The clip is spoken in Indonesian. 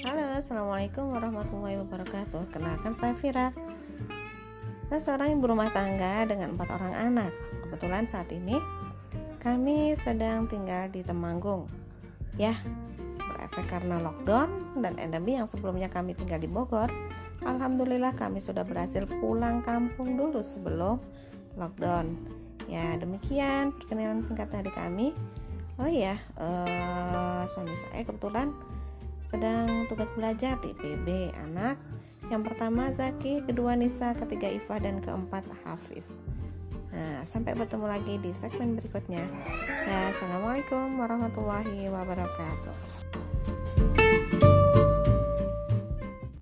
Assalamualaikum warahmatullahi wabarakatuh. Kenalkan saya Vira Saya seorang ibu rumah tangga dengan empat orang anak. Kebetulan saat ini kami sedang tinggal di Temanggung. Ya, berefek karena lockdown dan endemi yang sebelumnya kami tinggal di Bogor Alhamdulillah kami sudah berhasil pulang kampung dulu sebelum lockdown. Ya demikian perkenalan singkat dari kami. Oh iya, uh, suami saya kebetulan sedang tugas belajar di PB anak yang pertama Zaki, kedua Nisa, ketiga Iva dan keempat Hafiz. Nah, sampai bertemu lagi di segmen berikutnya. Ya, Assalamualaikum warahmatullahi wabarakatuh.